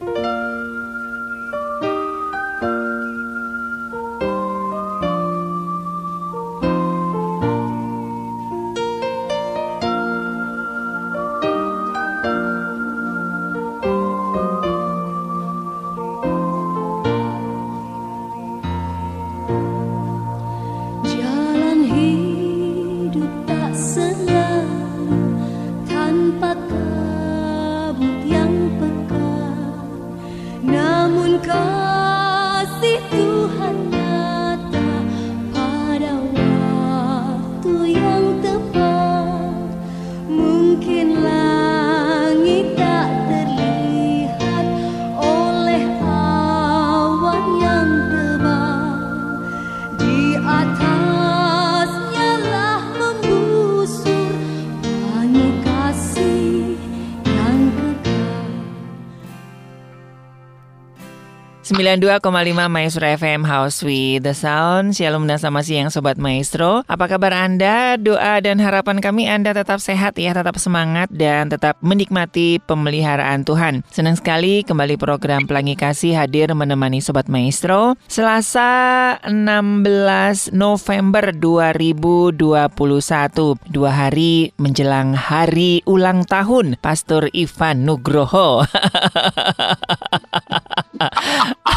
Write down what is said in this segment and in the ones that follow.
Bye. 92,5 Maestro FM House with the Sound. Shalom dan selamat siang Sobat Maestro. Apa kabar Anda? Doa dan harapan kami Anda tetap sehat ya Tetap semangat dan tetap menikmati pemeliharaan Tuhan. Senang sekali kembali program Pelangi Kasih hadir menemani Sobat Maestro. Selasa 16 November 2021 Dua hari menjelang hari ulang tahun Pastor Ivan Nugroho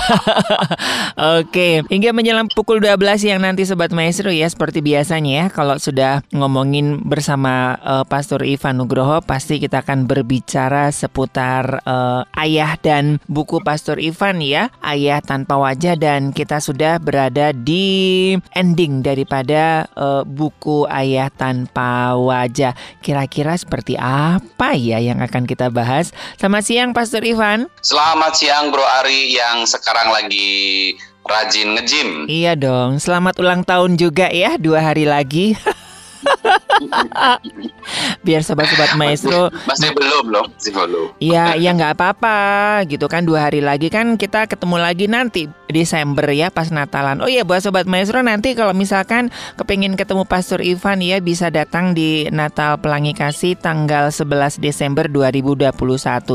Oke, hingga menjelang pukul 12 siang nanti Sobat Maestro ya seperti biasanya ya kalau sudah ngomongin bersama uh, Pastor Ivan Nugroho pasti kita akan berbicara seputar uh, ayah dan buku Pastor Ivan ya, Ayah Tanpa Wajah dan kita sudah berada di ending daripada uh, buku Ayah Tanpa Wajah. Kira-kira seperti apa ya yang akan kita bahas? Selamat siang Pastor Ivan. Selamat siang Bro Ari yang sekarang sekarang lagi rajin ngejim. Iya dong. Selamat ulang tahun juga ya, dua hari lagi. Biar sobat-sobat maestro masih belum loh, masih belum. Iya, ya nggak apa-apa gitu kan dua hari lagi kan kita ketemu lagi nanti Desember ya pas Natalan. Oh iya buat sobat maestro nanti kalau misalkan kepingin ketemu Pastor Ivan ya bisa datang di Natal Pelangi Kasih tanggal 11 Desember 2021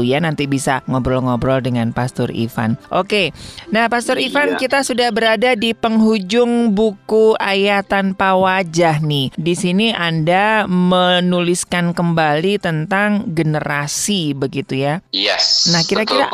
ya nanti bisa ngobrol-ngobrol dengan Pastor Ivan. Oke, nah Pastor iya. Ivan kita sudah berada di penghujung buku Ayat Tanpa Wajah nih. Di sini Anda menuliskan kembali tentang generasi begitu ya? Yes. Nah kira-kira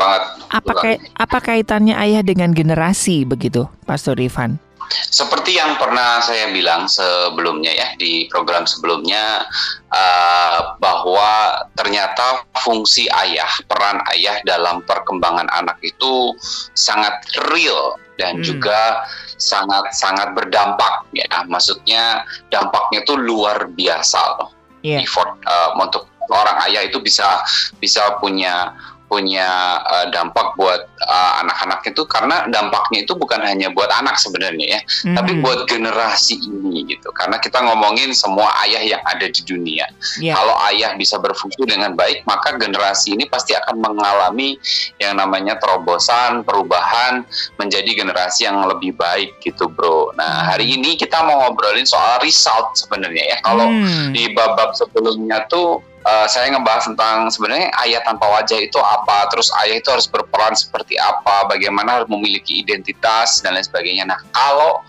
apa, apa kaitannya ayah dengan generasi? begitu, Pastor Ivan? Seperti yang pernah saya bilang sebelumnya ya di program sebelumnya uh, bahwa ternyata fungsi ayah, peran ayah dalam perkembangan anak itu sangat real dan hmm. juga sangat sangat berdampak ya. Maksudnya dampaknya itu luar biasa loh. Yeah. Effort uh, untuk orang ayah itu bisa bisa punya punya uh, dampak buat uh, anak-anak itu karena dampaknya itu bukan hanya buat anak sebenarnya ya, mm-hmm. tapi buat generasi ini gitu. Karena kita ngomongin semua ayah yang ada di dunia. Yeah. Kalau ayah bisa berfungsi dengan baik, maka generasi ini pasti akan mengalami yang namanya terobosan, perubahan menjadi generasi yang lebih baik gitu, Bro. Nah, hari ini kita mau ngobrolin soal result sebenarnya ya. Kalau mm. di bab-bab sebelumnya tuh uh, saya ngebahas tentang sebenarnya ayah tanpa wajah itu apa, terus ayah itu harus berperan seperti apa, bagaimana harus memiliki identitas dan lain sebagainya. Nah, kalau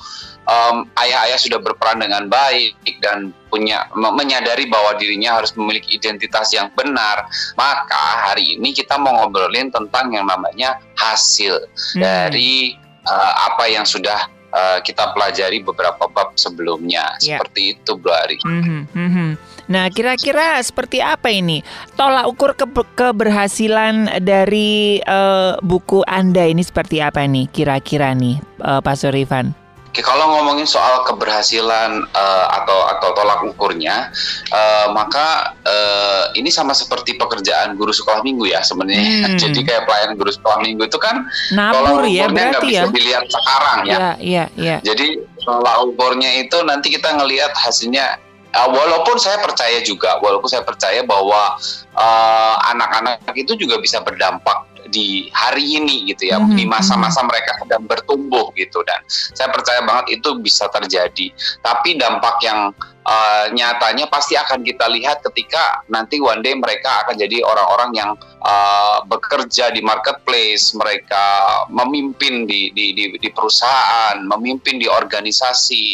um, ayah-ayah sudah berperan dengan baik dan punya menyadari bahwa dirinya harus memiliki identitas yang benar, maka hari ini kita mau ngobrolin tentang yang namanya hasil hmm. dari uh, apa yang sudah uh, kita pelajari beberapa bab sebelumnya. Yeah. Seperti itu, Bu Ari. Mm -hmm, mm -hmm. Nah, kira-kira seperti apa ini tolak ukur ke keberhasilan dari uh, buku Anda ini seperti apa nih kira-kira nih uh, Pak Surivan? Oke, kalau ngomongin soal keberhasilan uh, atau atau tolak ukurnya, uh, maka uh, ini sama seperti pekerjaan guru sekolah minggu ya sebenarnya. Hmm. Jadi kayak pelayan guru sekolah minggu itu kan Nabur tolak ya, ukurnya nggak bisa ya? dilihat sekarang ya. Iya, iya, iya. Jadi tolak ukurnya itu nanti kita ngelihat hasilnya uh, walaupun saya percaya juga, walaupun saya percaya bahwa uh, anak-anak uh, itu juga bisa berdampak di hari ini gitu ya, mm-hmm. di masa-masa mereka sedang bertumbuh gitu dan saya percaya banget itu bisa terjadi. Tapi dampak yang uh, nyatanya pasti akan kita lihat ketika nanti one day mereka akan jadi orang-orang yang uh, bekerja di marketplace, mereka memimpin di, di, di, di perusahaan, memimpin di organisasi,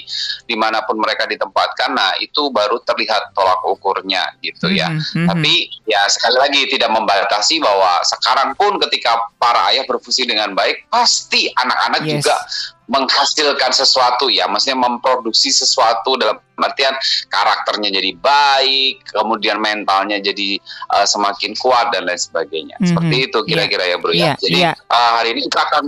di mana pun mereka ditempatkan. Nah itu baru terlihat tolak ukurnya gitu ya. Mm -hmm. Tapi ya sekali lagi tidak membatasi bahwa sekarang pun ketika para ayah berfungsi dengan baik, pasti anak-anak yes. juga menghasilkan sesuatu ya, maksudnya memproduksi sesuatu dalam artian karakternya jadi baik, kemudian mentalnya jadi uh, semakin kuat dan lain sebagainya. Mm -hmm. Seperti itu kira-kira yeah. ya Bro ya. Yeah. Jadi yeah. Uh, hari ini kita akan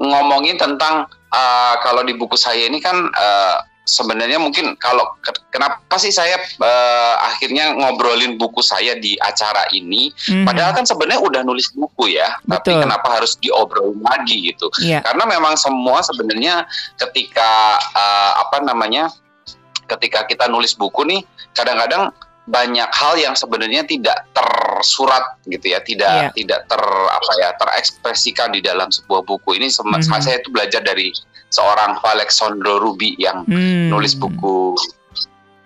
ngomongin tentang uh, kalau di buku saya ini kan uh, sebenarnya mungkin kalau kenapa sih saya uh, akhirnya ngobrolin buku saya di acara ini mm-hmm. padahal kan sebenarnya udah nulis buku ya Betul. tapi kenapa harus diobrolin lagi gitu yeah. karena memang semua sebenarnya ketika uh, apa namanya ketika kita nulis buku nih kadang-kadang banyak hal yang sebenarnya tidak tersurat gitu ya, tidak yeah. tidak ter apa ya terekspresikan di dalam sebuah buku ini. Mm -hmm. Saya itu belajar dari seorang Alexandro Ruby yang mm. nulis buku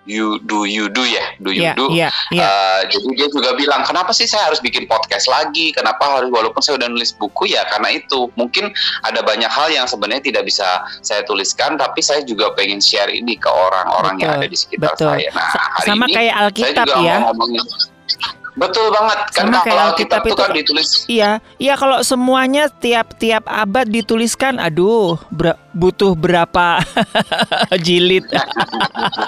you do you do ya do you yeah, do yeah, yeah. Uh, jadi dia juga bilang kenapa sih saya harus bikin podcast lagi kenapa harus walaupun saya udah nulis buku ya karena itu mungkin ada banyak hal yang sebenarnya tidak bisa saya tuliskan tapi saya juga pengen share ini ke orang-orang yang ada di sekitar betul. saya nah hari sama ini kayak Alkitab saya juga ya ngomongin Betul banget. Sama kayak Alkitab itu kan ditulis. Iya, iya kalau semuanya tiap-tiap abad dituliskan, aduh, ber butuh berapa jilid.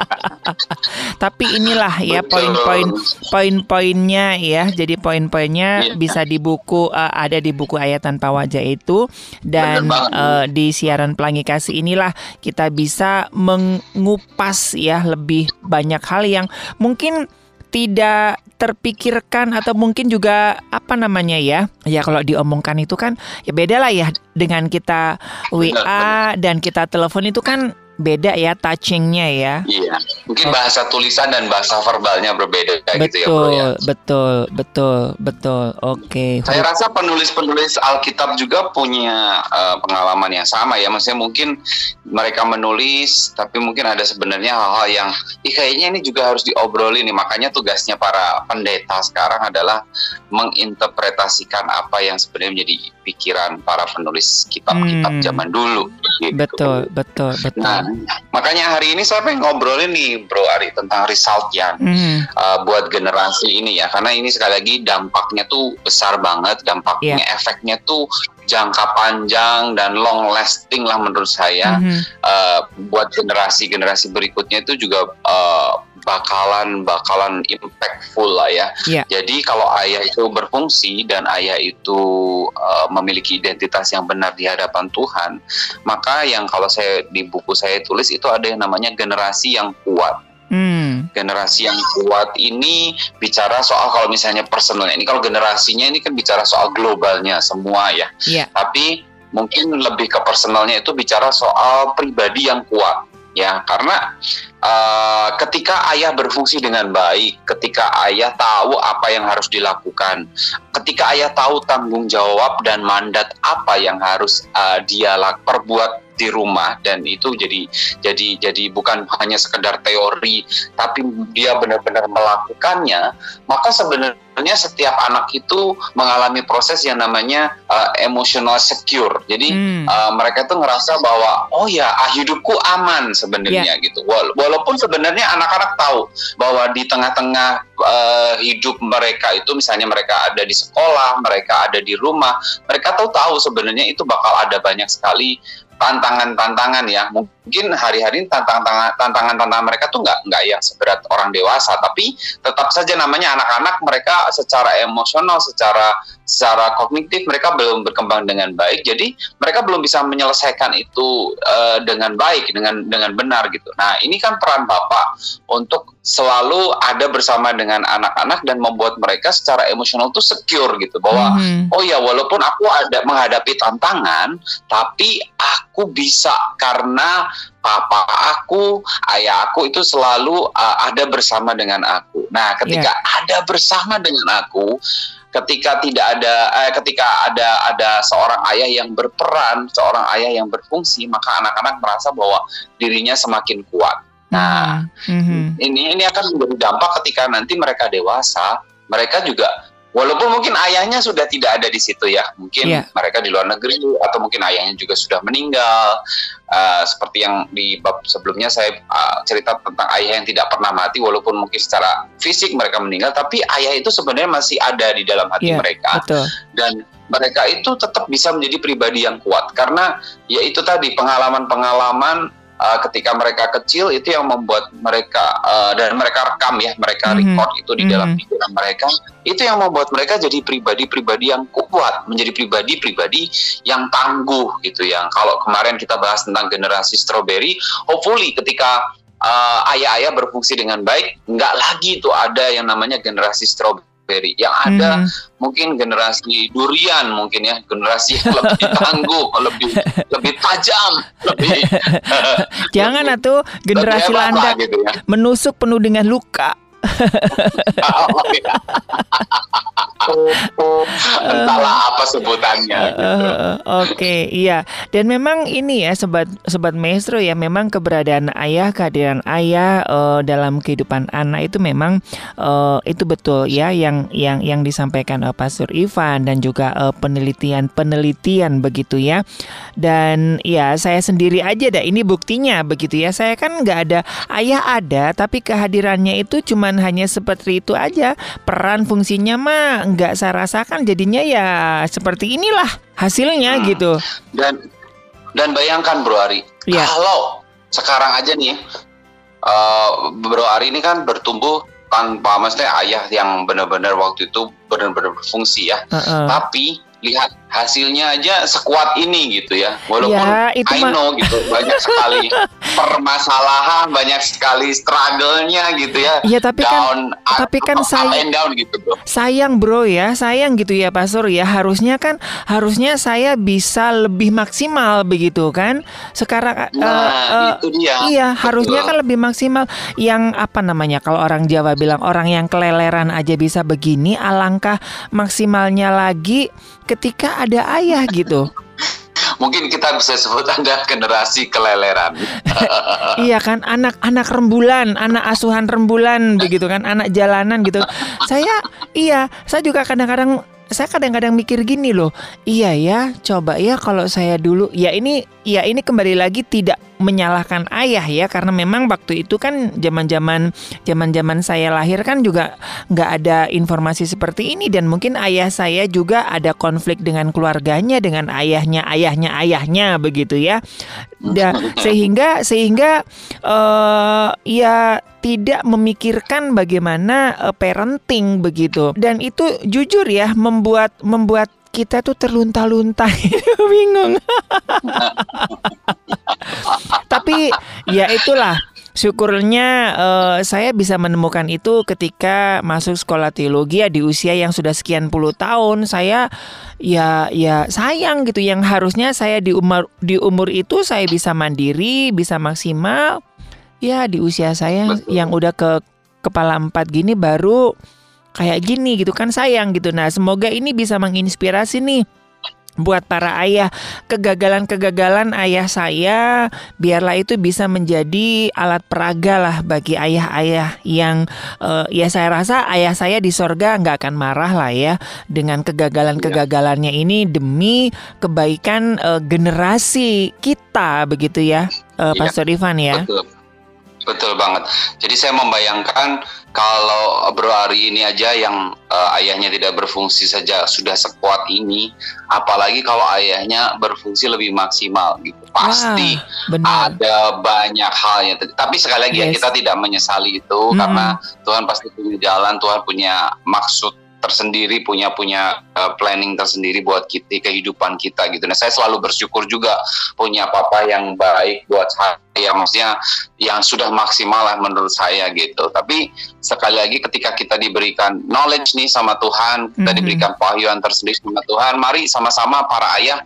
Tapi inilah ya poin-poin poin-poinnya ya. Jadi poin-poinnya yeah. bisa di buku uh, ada di buku ayat tanpa wajah itu dan uh, di siaran pelangi kasih inilah kita bisa mengupas ya lebih banyak hal yang mungkin tidak terpikirkan atau mungkin juga apa namanya ya? Ya kalau diomongkan itu kan ya beda lah ya dengan kita WA dan kita telepon itu kan beda ya touchingnya ya. Iya, mungkin bahasa tulisan dan bahasa verbalnya berbeda betul, gitu ya bro ya. Betul, betul, betul. Oke. Okay. Saya rasa penulis-penulis Alkitab juga punya uh, pengalaman yang sama ya. Maksudnya mungkin mereka menulis, tapi mungkin ada sebenarnya hal-hal yang, Ih, kayaknya ini juga harus diobrolin nih. Makanya tugasnya para pendeta sekarang adalah menginterpretasikan apa yang sebenarnya menjadi pikiran para penulis kitab-kitab hmm. zaman dulu. Gitu. Betul, betul, betul. Nah, makanya hari ini saya pengen ngobrolin nih Bro Ari tentang result yang mm. uh, buat generasi ini ya karena ini sekali lagi dampaknya tuh besar banget dampaknya yeah. efeknya tuh jangka panjang dan long lasting lah menurut saya mm -hmm. uh, buat generasi generasi berikutnya itu juga uh, bakalan bakalan impactful lah ya. Yeah. Jadi kalau ayah itu berfungsi dan ayah itu uh, memiliki identitas yang benar di hadapan Tuhan, maka yang kalau saya di buku saya tulis itu ada yang namanya generasi yang kuat. Hmm. Generasi yang kuat ini bicara soal kalau misalnya personalnya ini kalau generasinya ini kan bicara soal globalnya semua ya. Yeah. Tapi mungkin lebih ke personalnya itu bicara soal pribadi yang kuat ya karena uh, ketika ayah berfungsi dengan baik, ketika ayah tahu apa yang harus dilakukan, ketika ayah tahu tanggung jawab dan mandat apa yang harus uh, dia perbuat di rumah dan itu jadi jadi jadi bukan hanya sekedar teori tapi dia benar-benar melakukannya maka sebenarnya setiap anak itu mengalami proses yang namanya uh, emotional secure jadi hmm. uh, mereka tuh ngerasa bahwa oh ya ah, hidupku aman sebenarnya yeah. gitu walaupun sebenarnya anak-anak tahu bahwa di tengah-tengah uh, hidup mereka itu misalnya mereka ada di sekolah mereka ada di rumah mereka tahu tahu sebenarnya itu bakal ada banyak sekali tantangan-tantangan ya. Mungkin hari-hari tantangan tantangan mereka tuh nggak nggak yang seberat orang dewasa tapi tetap saja namanya anak-anak mereka secara emosional secara secara kognitif mereka belum berkembang dengan baik. Jadi mereka belum bisa menyelesaikan itu uh, dengan baik dengan dengan benar gitu. Nah ini kan peran bapak untuk selalu ada bersama dengan anak-anak dan membuat mereka secara emosional tuh secure gitu. Bahwa mm-hmm. oh ya walaupun aku ada menghadapi tantangan tapi aku bisa karena papa aku, ayah aku itu selalu uh, ada bersama dengan aku. Nah, ketika yeah. ada bersama dengan aku, ketika tidak ada eh, ketika ada ada seorang ayah yang berperan, seorang ayah yang berfungsi, maka anak-anak merasa bahwa dirinya semakin kuat. Nah, mm-hmm. ini ini akan menjadi dampak ketika nanti mereka dewasa, mereka juga walaupun mungkin ayahnya sudah tidak ada di situ ya, mungkin yeah. mereka di luar negeri atau mungkin ayahnya juga sudah meninggal. Uh, seperti yang di bab sebelumnya saya uh, cerita tentang ayah yang tidak pernah mati, walaupun mungkin secara fisik mereka meninggal, tapi ayah itu sebenarnya masih ada di dalam hati yeah, mereka. Betul. Dan mereka itu tetap bisa menjadi pribadi yang kuat karena ya itu tadi pengalaman-pengalaman uh, ketika mereka kecil itu yang membuat mereka uh, dan mereka rekam ya mereka mm -hmm. record itu di mm -hmm. dalam mhm. pikiran mereka itu yang membuat mereka jadi pribadi-pribadi yang kuat menjadi pribadi-pribadi yang tangguh gitu yang kalau kemarin kita bahas tentang generasi strawberry hopefully ketika ayah-ayah uh, berfungsi dengan baik nggak lagi itu ada yang namanya generasi strawberry Ferry. Yang ada hmm. mungkin generasi durian mungkin ya, generasi yang lebih tangguh, lebih lebih tajam, lebih Jangan atau generasi landak gitu ya. menusuk penuh dengan luka. Entahlah apa sebutannya. Gitu. Oke, okay, iya. Dan memang ini ya sobat sobat maestro ya memang keberadaan ayah, kehadiran ayah uh, dalam kehidupan anak itu memang uh, itu betul ya yang yang yang disampaikan uh, Pastor Ivan dan juga uh, penelitian-penelitian begitu ya. Dan ya saya sendiri aja dah ini buktinya begitu ya. Saya kan nggak ada ayah ada tapi kehadirannya itu cuma bukan hanya seperti itu aja. Peran fungsinya mah nggak saya rasakan jadinya ya seperti inilah hasilnya hmm. gitu. Dan dan bayangkan Bro Ari, ya. kalau sekarang aja nih uh, Bro Ari ini kan bertumbuh tanpa maksudnya ayah yang benar-benar waktu itu benar-benar berfungsi ya. Uh -uh. Tapi lihat hasilnya aja sekuat ini gitu ya. Walaupun ya, itu I know gitu banyak sekali permasalahan banyak sekali struggle-nya gitu ya. Iya tapi kan down, kan up, tapi kan sayang down gitu bro. sayang bro ya. Sayang gitu ya Pak Sur ya. Harusnya kan harusnya saya bisa lebih maksimal begitu kan? Sekarang nah, uh, itu dia. iya Betul. harusnya kan lebih maksimal. Yang apa namanya kalau orang Jawa bilang orang yang keleleran aja bisa begini alangkah maksimalnya lagi ketika ada ayah gitu. Mungkin kita bisa sebut Anda generasi keleleran. iya kan, anak-anak rembulan, anak asuhan rembulan begitu kan, anak jalanan gitu. Saya iya, saya juga kadang-kadang saya kadang-kadang mikir gini loh, iya ya, coba ya kalau saya dulu, ya ini, ya ini kembali lagi tidak menyalahkan ayah ya, karena memang waktu itu kan zaman-zaman zaman-zaman saya lahir kan juga nggak ada informasi seperti ini. Dan mungkin ayah saya juga ada konflik dengan keluarganya, dengan ayahnya, ayahnya, ayahnya begitu ya, da, sehingga sehingga uh, ya tidak memikirkan bagaimana uh, parenting begitu. Dan itu jujur ya membuat membuat kita tuh terlunta-lunta bingung. Tapi ya itulah syukurnya uh, saya bisa menemukan itu ketika masuk sekolah teologi ya di usia yang sudah sekian puluh tahun saya ya ya sayang gitu yang harusnya saya di umur di umur itu saya bisa mandiri bisa maksimal ya di usia saya Betul. yang udah ke kepala empat gini baru kayak gini gitu kan sayang gitu. Nah semoga ini bisa menginspirasi nih buat para ayah kegagalan-kegagalan ayah saya biarlah itu bisa menjadi alat peraga lah bagi ayah-ayah yang uh, ya saya rasa ayah saya di sorga nggak akan marah lah ya dengan kegagalan-kegagalannya ini demi kebaikan uh, generasi kita begitu ya uh, Pastor Ivan ya. Betul. Betul banget. Jadi saya membayangkan kalau Bro Ari ini aja yang uh, ayahnya tidak berfungsi saja sudah sekuat ini, apalagi kalau ayahnya berfungsi lebih maksimal gitu. Pasti Wah, ada banyak hal yang tapi sekali lagi ya, yes. ya kita tidak menyesali itu hmm. karena Tuhan pasti punya jalan, Tuhan punya maksud tersendiri punya punya uh, planning tersendiri buat kita kehidupan kita gitu. Nah saya selalu bersyukur juga punya papa yang baik buat saya, maksudnya yang sudah maksimal lah menurut saya gitu. Tapi sekali lagi ketika kita diberikan knowledge nih sama Tuhan, kita mm -hmm. diberikan pahyuan tersendiri sama Tuhan, mari sama-sama para ayah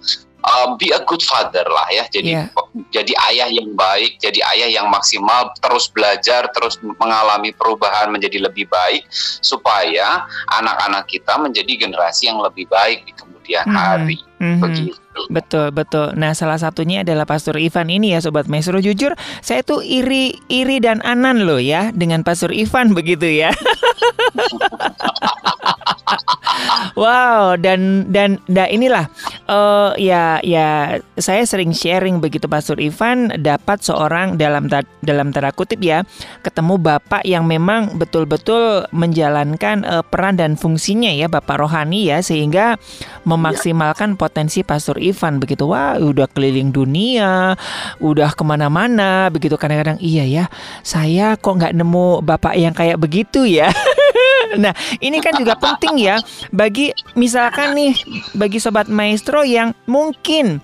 uh, be a good father lah ya. Jadi yeah. jadi ayah yang baik, jadi ayah yang maksimal, terus belajar, terus mengalami perubahan menjadi lebih baik supaya anak-anak kita menjadi generasi yang lebih baik di kemudian hmm. hari. Mm-hmm. Begitu. Betul, betul. Nah, salah satunya adalah Pastor Ivan ini ya Sobat Maestro. Jujur, saya tuh iri iri dan anan loh ya dengan Pastor Ivan begitu ya. wow, dan dan dan inilah uh, ya ya saya sering sharing begitu Pastor Ivan dapat seorang dalam dalam tanda kutip ya ketemu bapak yang memang betul-betul menjalankan uh, peran dan fungsinya ya bapak rohani ya sehingga memaksimalkan potensi Pastor Ivan begitu. Wah udah keliling dunia udah ke mana-mana begitu. Kadang-kadang iya ya saya kok nggak nemu bapak yang kayak begitu ya? Nah ini kan juga penting ya bagi misalkan nih bagi sobat maestro yang mungkin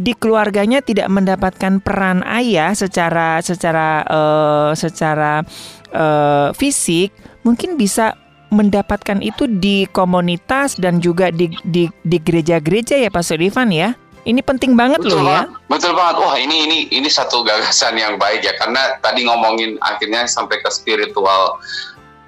di keluarganya tidak mendapatkan peran ayah secara secara uh, secara uh, fisik mungkin bisa mendapatkan itu di komunitas dan juga di di di gereja-gereja ya Pak Ivan ya. Ini penting banget betul loh ya. Betul banget. Wah, ini ini ini satu gagasan yang baik ya karena tadi ngomongin akhirnya sampai ke spiritual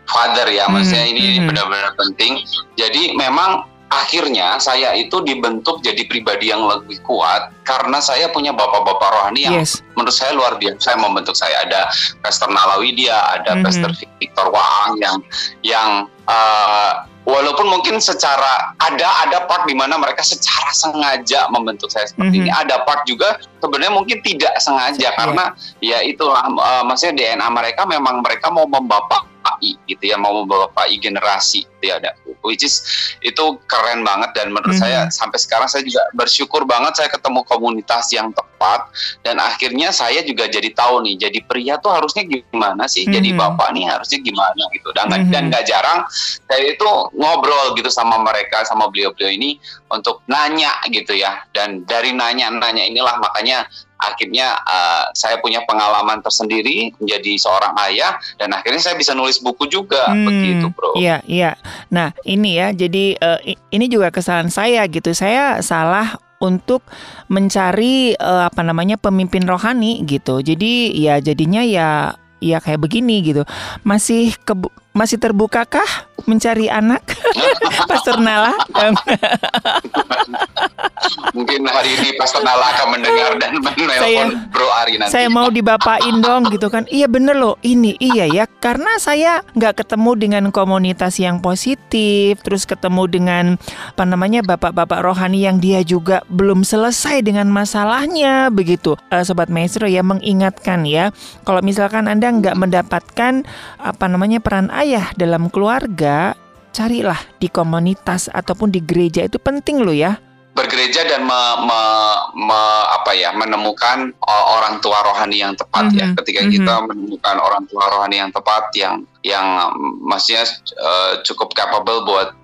father ya. Hmm, Maksudnya ini hmm. benar-benar penting. Jadi memang akhirnya saya itu dibentuk jadi pribadi yang lebih kuat karena saya punya bapak-bapak rohani yang yes. menurut saya luar biasa saya membentuk saya ada Pastor Nalawi dia ada mm -hmm. Pastor Victor Waang yang yang uh, walaupun mungkin secara ada ada part di mana mereka secara sengaja membentuk saya seperti mm -hmm. ini ada part juga sebenarnya mungkin tidak sengaja yeah. karena ya itulah uh, maksudnya DNA mereka memang mereka mau membapak gitu ya mau membapai generasi gitu ya ada which is itu keren banget dan menurut mm -hmm. saya sampai sekarang saya juga bersyukur banget saya ketemu komunitas yang tepat dan akhirnya saya juga jadi tahu nih jadi pria tuh harusnya gimana sih mm -hmm. jadi bapak nih harusnya gimana gitu dan mm -hmm. dan gak jarang saya itu ngobrol gitu sama mereka sama beliau-beliau ini untuk nanya gitu ya dan dari nanya-nanya inilah makanya akhirnya uh, saya punya pengalaman tersendiri menjadi seorang ayah dan akhirnya saya bisa nulis buku juga hmm, begitu bro. Iya iya. Nah ini ya jadi uh, ini juga kesalahan saya gitu saya salah untuk mencari uh, apa namanya pemimpin rohani gitu. Jadi ya jadinya ya ya kayak begini gitu. Masih ke, masih terbukakah mencari anak Pastor Nala? Mungkin hari ini Pastor Nala akan mendengar dan menelpon Bro Ari nanti. Saya mau dibapain dong gitu kan. Iya bener loh ini iya ya karena saya nggak ketemu dengan komunitas yang positif terus ketemu dengan apa namanya bapak-bapak rohani yang dia juga belum selesai dengan masalahnya begitu. Uh, Sobat Maestro ya mengingatkan ya kalau misalkan Anda nggak mendapatkan apa namanya peran ayah dalam keluarga carilah di komunitas ataupun di gereja itu penting loh ya bergereja dan me, me, me, apa ya menemukan orang tua rohani yang tepat mm -hmm. ya mhm, ketika mm -hmm. kita menemukan orang tua rohani yang tepat yang yang maksudnya uh, cukup capable buat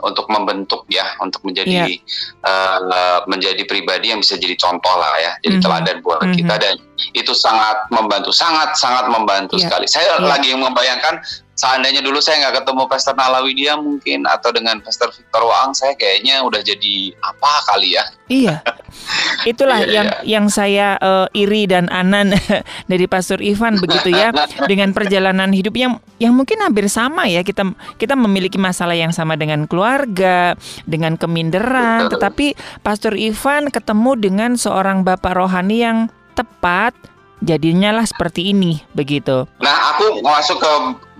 untuk membentuk ya untuk menjadi yeah. uh, menjadi pribadi yang bisa jadi contoh lah ya jadi mm -hmm. teladan buat mm -hmm. kita dan itu sangat membantu sangat sangat membantu yeah. sekali saya yeah. lagi membayangkan seandainya dulu saya nggak ketemu Pastor Nalawi dia mungkin atau dengan Pastor Victor Waang saya kayaknya udah jadi apa kali ya iya itulah iya, yang iya. yang saya uh, iri dan anan dari Pastor Ivan begitu ya dengan perjalanan hidup yang yang mungkin hampir sama ya kita kita memiliki masalah yang sama dengan keluarga dengan keminderan Betul. tetapi Pastor Ivan ketemu dengan seorang bapak rohani yang tepat jadinya lah seperti ini begitu. Nah, aku masuk ke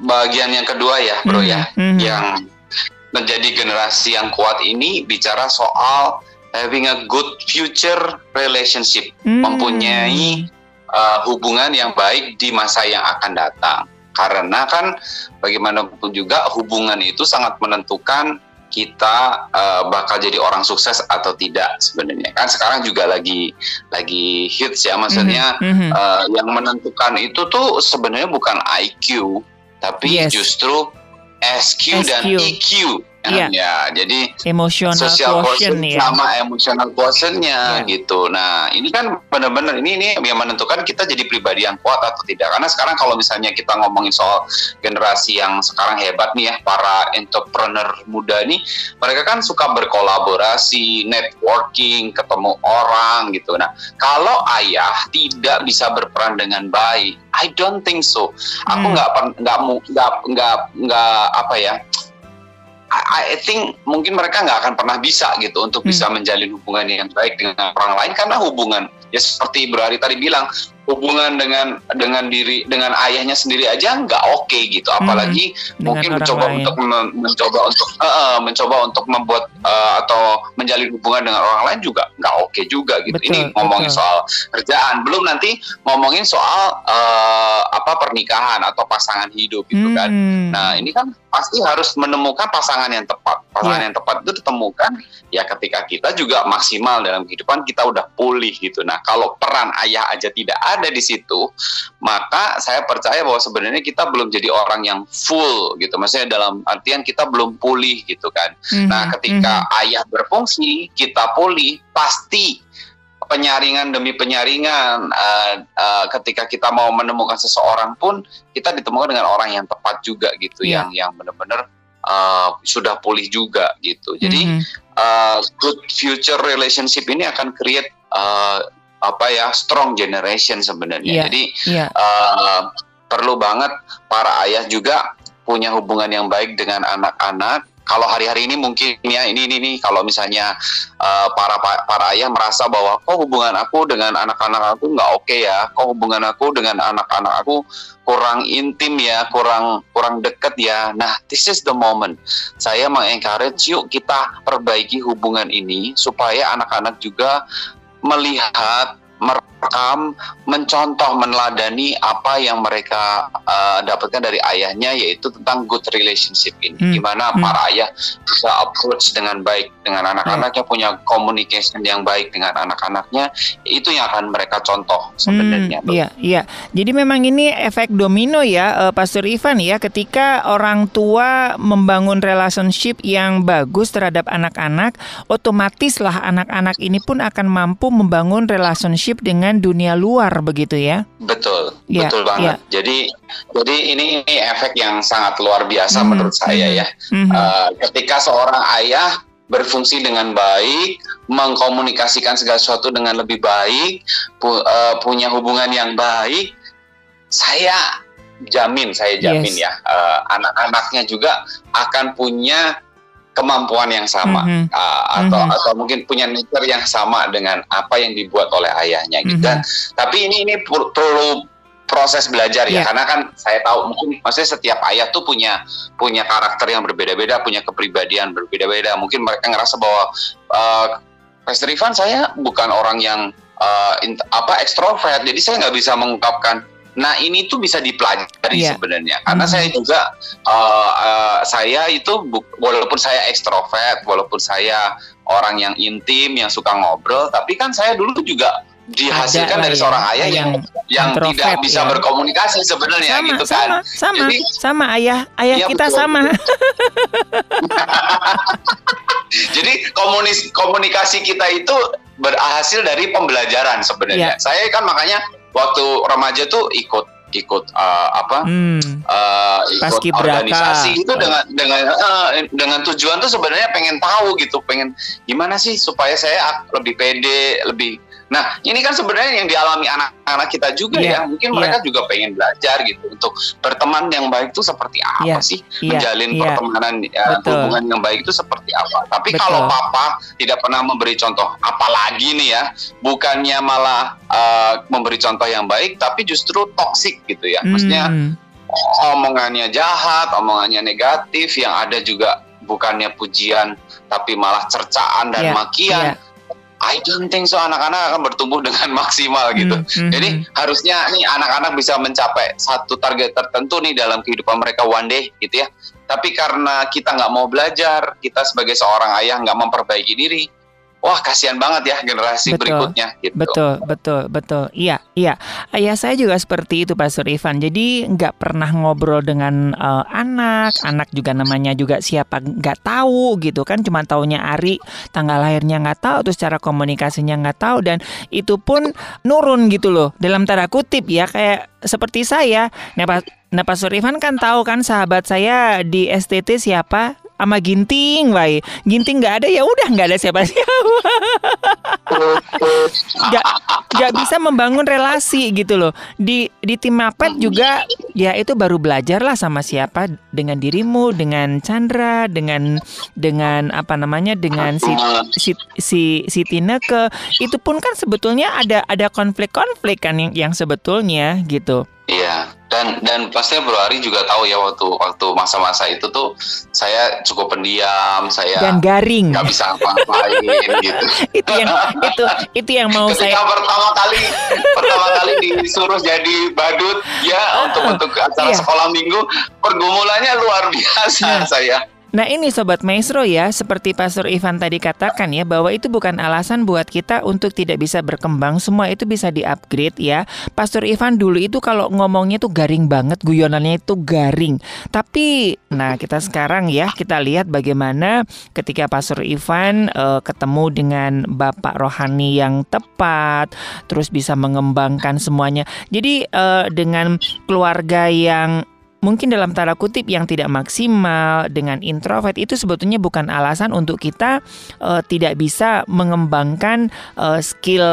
bagian yang kedua ya, Bro mm -hmm. ya, mm -hmm. yang menjadi generasi yang kuat ini bicara soal having a good future relationship, mm -hmm. mempunyai uh, hubungan yang baik di masa yang akan datang. Karena kan bagaimanapun juga hubungan itu sangat menentukan kita uh, bakal jadi orang sukses atau tidak sebenarnya kan sekarang juga lagi lagi hits ya maksudnya mm -hmm. uh, yang menentukan itu tuh sebenarnya bukan IQ tapi yes. justru SQ, SQ dan EQ Iya. Ya, jadi emosional social quotient ya. sama emotional quotientnya ya. gitu. Nah, ini kan benar-benar ini ini yang menentukan kita jadi pribadi yang kuat atau tidak. Karena sekarang kalau misalnya kita ngomongin soal generasi yang sekarang hebat nih ya, para entrepreneur muda nih, mereka kan suka berkolaborasi, networking, ketemu orang gitu. Nah, kalau ayah tidak bisa berperan dengan baik, I don't think so. Aku hmm. nggak hmm. nggak nggak nggak nggak apa ya? I think mungkin mereka nggak akan pernah bisa gitu untuk hmm. bisa menjalin hubungan yang baik dengan orang lain karena hubungan ya seperti Berari tadi bilang hubungan dengan dengan diri dengan ayahnya sendiri aja nggak oke okay, gitu hmm, apalagi hmm, mungkin mencoba lain. untuk mencoba untuk uh, mencoba untuk membuat uh, atau menjalin hubungan dengan orang lain juga nggak oke okay juga gitu betul, ini ngomongin betul. soal kerjaan belum nanti ngomongin soal uh, apa pernikahan atau pasangan hidup gitu kan. hmm. kan nah ini kan pasti harus menemukan pasangan yang tepat pasangan yeah. yang tepat itu ditemukan ya ketika kita juga maksimal dalam kehidupan kita udah pulih gitu nah kalau peran ayah aja tidak ada ada di situ, maka saya percaya bahwa sebenarnya kita belum jadi orang yang full gitu. Maksudnya dalam artian kita belum pulih gitu kan. Mm-hmm. Nah, ketika mm-hmm. ayah berfungsi, kita pulih, pasti penyaringan demi penyaringan uh, uh, ketika kita mau menemukan seseorang pun kita ditemukan dengan orang yang tepat juga gitu yeah. yang yang benar-benar uh, sudah pulih juga gitu. Jadi mm-hmm. uh, good future relationship ini akan create uh, apa ya strong generation sebenarnya. Yeah, Jadi yeah. Uh, perlu banget para ayah juga punya hubungan yang baik dengan anak-anak. Kalau hari-hari ini mungkin ya ini ini nih kalau misalnya uh, para para ayah merasa bahwa kok hubungan aku dengan anak-anak aku nggak oke okay ya, kok hubungan aku dengan anak-anak aku kurang intim ya, kurang kurang dekat ya. Nah, this is the moment. Saya mengencourage yuk kita perbaiki hubungan ini supaya anak-anak juga melihat merekam, mencontoh, meneladani apa yang mereka uh, dapatkan dari ayahnya yaitu tentang good relationship ini. Hmm. Gimana hmm. para ayah bisa approach dengan baik dengan anak-anaknya, hmm. punya communication yang baik dengan anak-anaknya, itu yang akan mereka contoh sebenarnya. Hmm, iya, iya. Jadi memang ini efek domino ya, uh, Pastor Ivan ya, ketika orang tua membangun relationship yang bagus terhadap anak-anak, otomatislah anak-anak ini pun akan mampu membangun relationship relationship dengan dunia luar begitu ya? Betul, ya, betul banget. Ya. Jadi jadi ini, ini efek yang sangat luar biasa hmm, menurut saya hmm, ya. Hmm. Uh, ketika seorang ayah berfungsi dengan baik, mengkomunikasikan segala sesuatu dengan lebih baik, pu, uh, punya hubungan yang baik, saya jamin, saya jamin yes. ya, uh, anak-anaknya juga akan punya kemampuan yang sama mm -hmm. uh, atau mm -hmm. atau mungkin punya nature yang sama dengan apa yang dibuat oleh ayahnya gitu. Mm -hmm. Tapi ini ini perlu proses belajar ya yeah. karena kan saya tahu mungkin maksudnya setiap ayah tuh punya punya karakter yang berbeda-beda, punya kepribadian berbeda-beda. Mungkin mereka ngerasa bahwa uh, Pastor Ivan saya bukan orang yang uh, apa ekstrovert, jadi saya nggak bisa mengungkapkan Nah ini tuh bisa dipelajari yeah. sebenarnya karena hmm. saya juga uh, uh, saya itu walaupun saya ekstrovert, walaupun saya orang yang intim yang suka ngobrol, tapi kan saya dulu juga dihasilkan dari ya. seorang ayah yang yang tidak bisa ya. berkomunikasi sebenarnya sama, gitu kan. Sama, sama, Jadi, sama ayah ayah iya, kita betul. sama. Jadi komunis, komunikasi kita itu berhasil dari pembelajaran sebenarnya. Yeah. Saya kan makanya waktu remaja tuh ikut ikut uh, apa? Hmm. uh, ikut organisasi itu dengan dengan uh, dengan tujuan tuh sebenarnya pengen tahu gitu pengen gimana sih supaya saya lebih pede lebih Nah, ini kan sebenarnya yang dialami anak-anak kita juga yeah, ya. Mungkin yeah. mereka juga pengen belajar gitu untuk berteman yang baik itu seperti apa yeah, sih? Yeah, Menjalin yeah. pertemanan uh, hubungan yang baik itu seperti apa? Tapi Betul. kalau papa tidak pernah memberi contoh, apalagi nih ya, bukannya malah uh, memberi contoh yang baik, tapi justru toksik gitu ya. Maksudnya hmm. omongannya jahat, omongannya negatif, yang ada juga bukannya pujian, tapi malah cercaan dan yeah, makian. Yeah I don't think so anak-anak akan bertumbuh dengan maksimal gitu. Mm -hmm. Jadi harusnya nih anak-anak bisa mencapai satu target tertentu nih dalam kehidupan mereka one day gitu ya. Tapi karena kita nggak mau belajar, kita sebagai seorang ayah nggak memperbaiki diri, wah kasihan banget ya generasi betul, berikutnya gitu. Betul, betul, betul. Iya, iya. Ayah saya juga seperti itu Pak Surifan. Jadi nggak pernah ngobrol dengan uh, anak, anak juga namanya juga siapa nggak tahu gitu kan. Cuma taunya Ari, tanggal lahirnya nggak tahu, terus cara komunikasinya nggak tahu dan itu pun nurun gitu loh. Dalam tanda kutip ya kayak seperti saya. Nah Pak, nah, Pak Surifan kan tahu kan sahabat saya di STT siapa? Sama Ginting, wai. Ginting nggak ada ya udah nggak ada siapa-siapa. nggak bisa membangun relasi gitu loh. Di di tim mapet juga ya itu baru belajar lah sama siapa dengan dirimu, dengan Chandra, dengan dengan apa namanya dengan si si si, si Tineke itu pun kan sebetulnya ada ada konflik-konflik kan yang yang sebetulnya gitu. Dan dan pasti Bro Ari juga tahu ya waktu waktu masa-masa itu tuh saya cukup pendiam, saya dan garing, nggak bisa apa-apain gitu. itu yang itu itu yang mau Ketika saya pertama kali pertama kali disuruh jadi badut ya untuk untuk acara Iya. sekolah minggu pergumulannya luar biasa Iya. saya. Nah ini Sobat Maestro ya, seperti Pastor Ivan tadi katakan ya, bahwa itu bukan alasan buat kita untuk tidak bisa berkembang, semua itu bisa di-upgrade ya. Pastor Ivan dulu itu kalau ngomongnya tuh garing banget, guyonannya itu garing. Tapi, nah kita sekarang ya, kita lihat bagaimana ketika Pastor Ivan eh, ketemu dengan Bapak Rohani yang tepat, terus bisa mengembangkan semuanya. Jadi eh, dengan keluarga yang mungkin dalam tanda kutip yang tidak maksimal dengan introvert itu sebetulnya bukan alasan untuk kita eh, tidak bisa mengembangkan eh, skill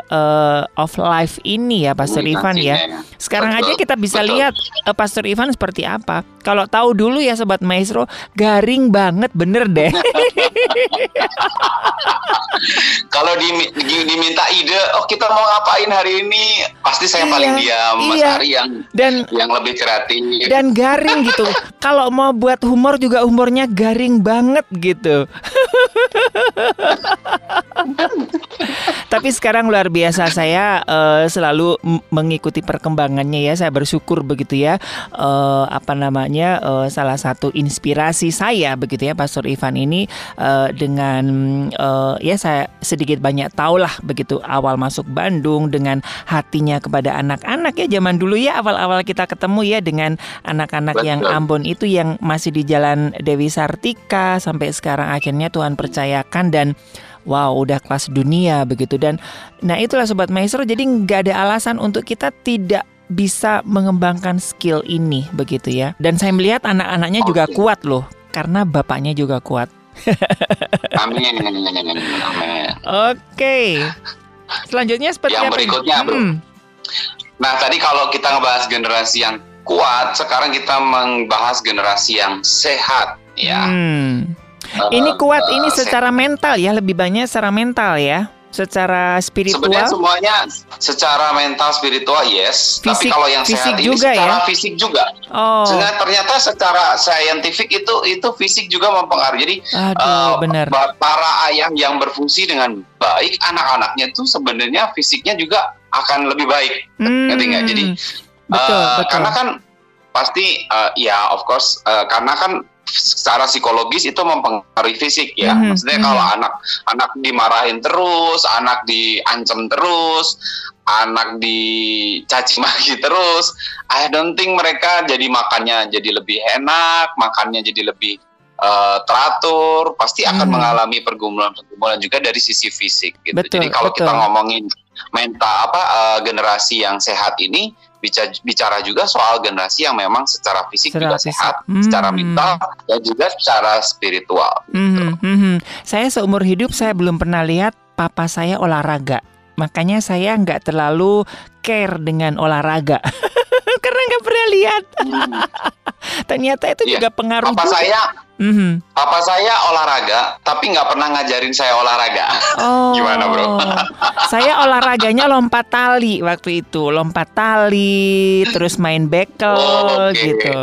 eh, of life ini ya Pastor Ivan ya. Sekarang Betul, aja kita bisa betul. lihat eh, Pastor Ivan seperti apa. Kalau tahu dulu ya sobat maestro, garing banget bener deh. Kalau dimi- di- diminta ide, oh kita mau ngapain hari ini, pasti saya Iya, paling diam. Mas iya. Ari yang Dan yang lebih kreatif. Dan garing gitu. Kalau mau buat humor juga humornya garing banget gitu. Tapi sekarang luar biasa saya eh, selalu mengikuti perkembangannya ya. Saya bersyukur begitu ya. Eh, apa namanya eh, salah satu inspirasi saya begitu ya Pastor Ivan ini eh, dengan eh, ya saya sedikit banyak tahu lah begitu awal masuk Bandung dengan hatinya kepada anak-anak ya zaman dulu ya awal-awal kita ketemu ya dengan anak-anak yang. Ambon itu yang masih di jalan Dewi Sartika sampai sekarang akhirnya Tuhan percayakan dan wow udah kelas dunia begitu dan nah itulah sobat maestro jadi nggak ada alasan untuk kita tidak bisa mengembangkan skill ini begitu ya dan saya melihat anak-anaknya juga kuat loh karena bapaknya juga kuat Amin. Amin. oke selanjutnya seperti Yang apa berikutnya, Bro. Hmm, Nah, tadi kalau kita ngebahas generasi yang kuat, sekarang kita membahas generasi yang sehat, ya. hmm. Eh, ini kuat eh, ini se- secara mental ya lebih banyak secara mental ya secara spiritual Sebenarnya semuanya secara mental spiritual yes, tapi Fisik- kalau yang fisik sehat ini juga secara ya? fisik juga. oh Sebenarnya ternyata secara saintifik itu itu fisik juga mempengaruhi. Jadi aduh eh, benar ba- para ayah yang berfungsi dengan baik, anak-anaknya itu sebenarnya fisiknya juga akan lebih baik. ngerti nggak? Jadi, Hmm, betul Eh, betul Karena kan pasti eh, ya of course eh, karena kan secara psikologis itu mempengaruhi fisik ya. Mhm, Maksudnya mhm. kalau anak anak dimarahin terus, anak diancam terus, anak dicaci maki terus, I don't think mereka jadi makannya jadi lebih enak, makannya jadi lebih eh, teratur, pasti akan Mhm. mengalami pergumulan-pergumulan juga dari sisi fisik gitu. Betul, jadi kalau kita betul. ngomongin mental apa eh, generasi yang sehat ini bicara, bicara juga soal generasi yang memang secara fisik Secara juga fisik. sehat, Hmm. secara mental dan juga secara spiritual. Mhm, mhm. Saya seumur hidup saya belum pernah lihat papa saya olahraga. Makanya saya nggak terlalu care dengan olahraga. Karena nggak pernah lihat. Ternyata itu Iya. juga pengaruh Papa juga. saya, Mhm. papa saya olahraga, tapi nggak pernah ngajarin saya olahraga. Oh. Gimana, bro? saya olahraganya lompat tali waktu itu, lompat tali, terus main bekel Oh, oke. gitu.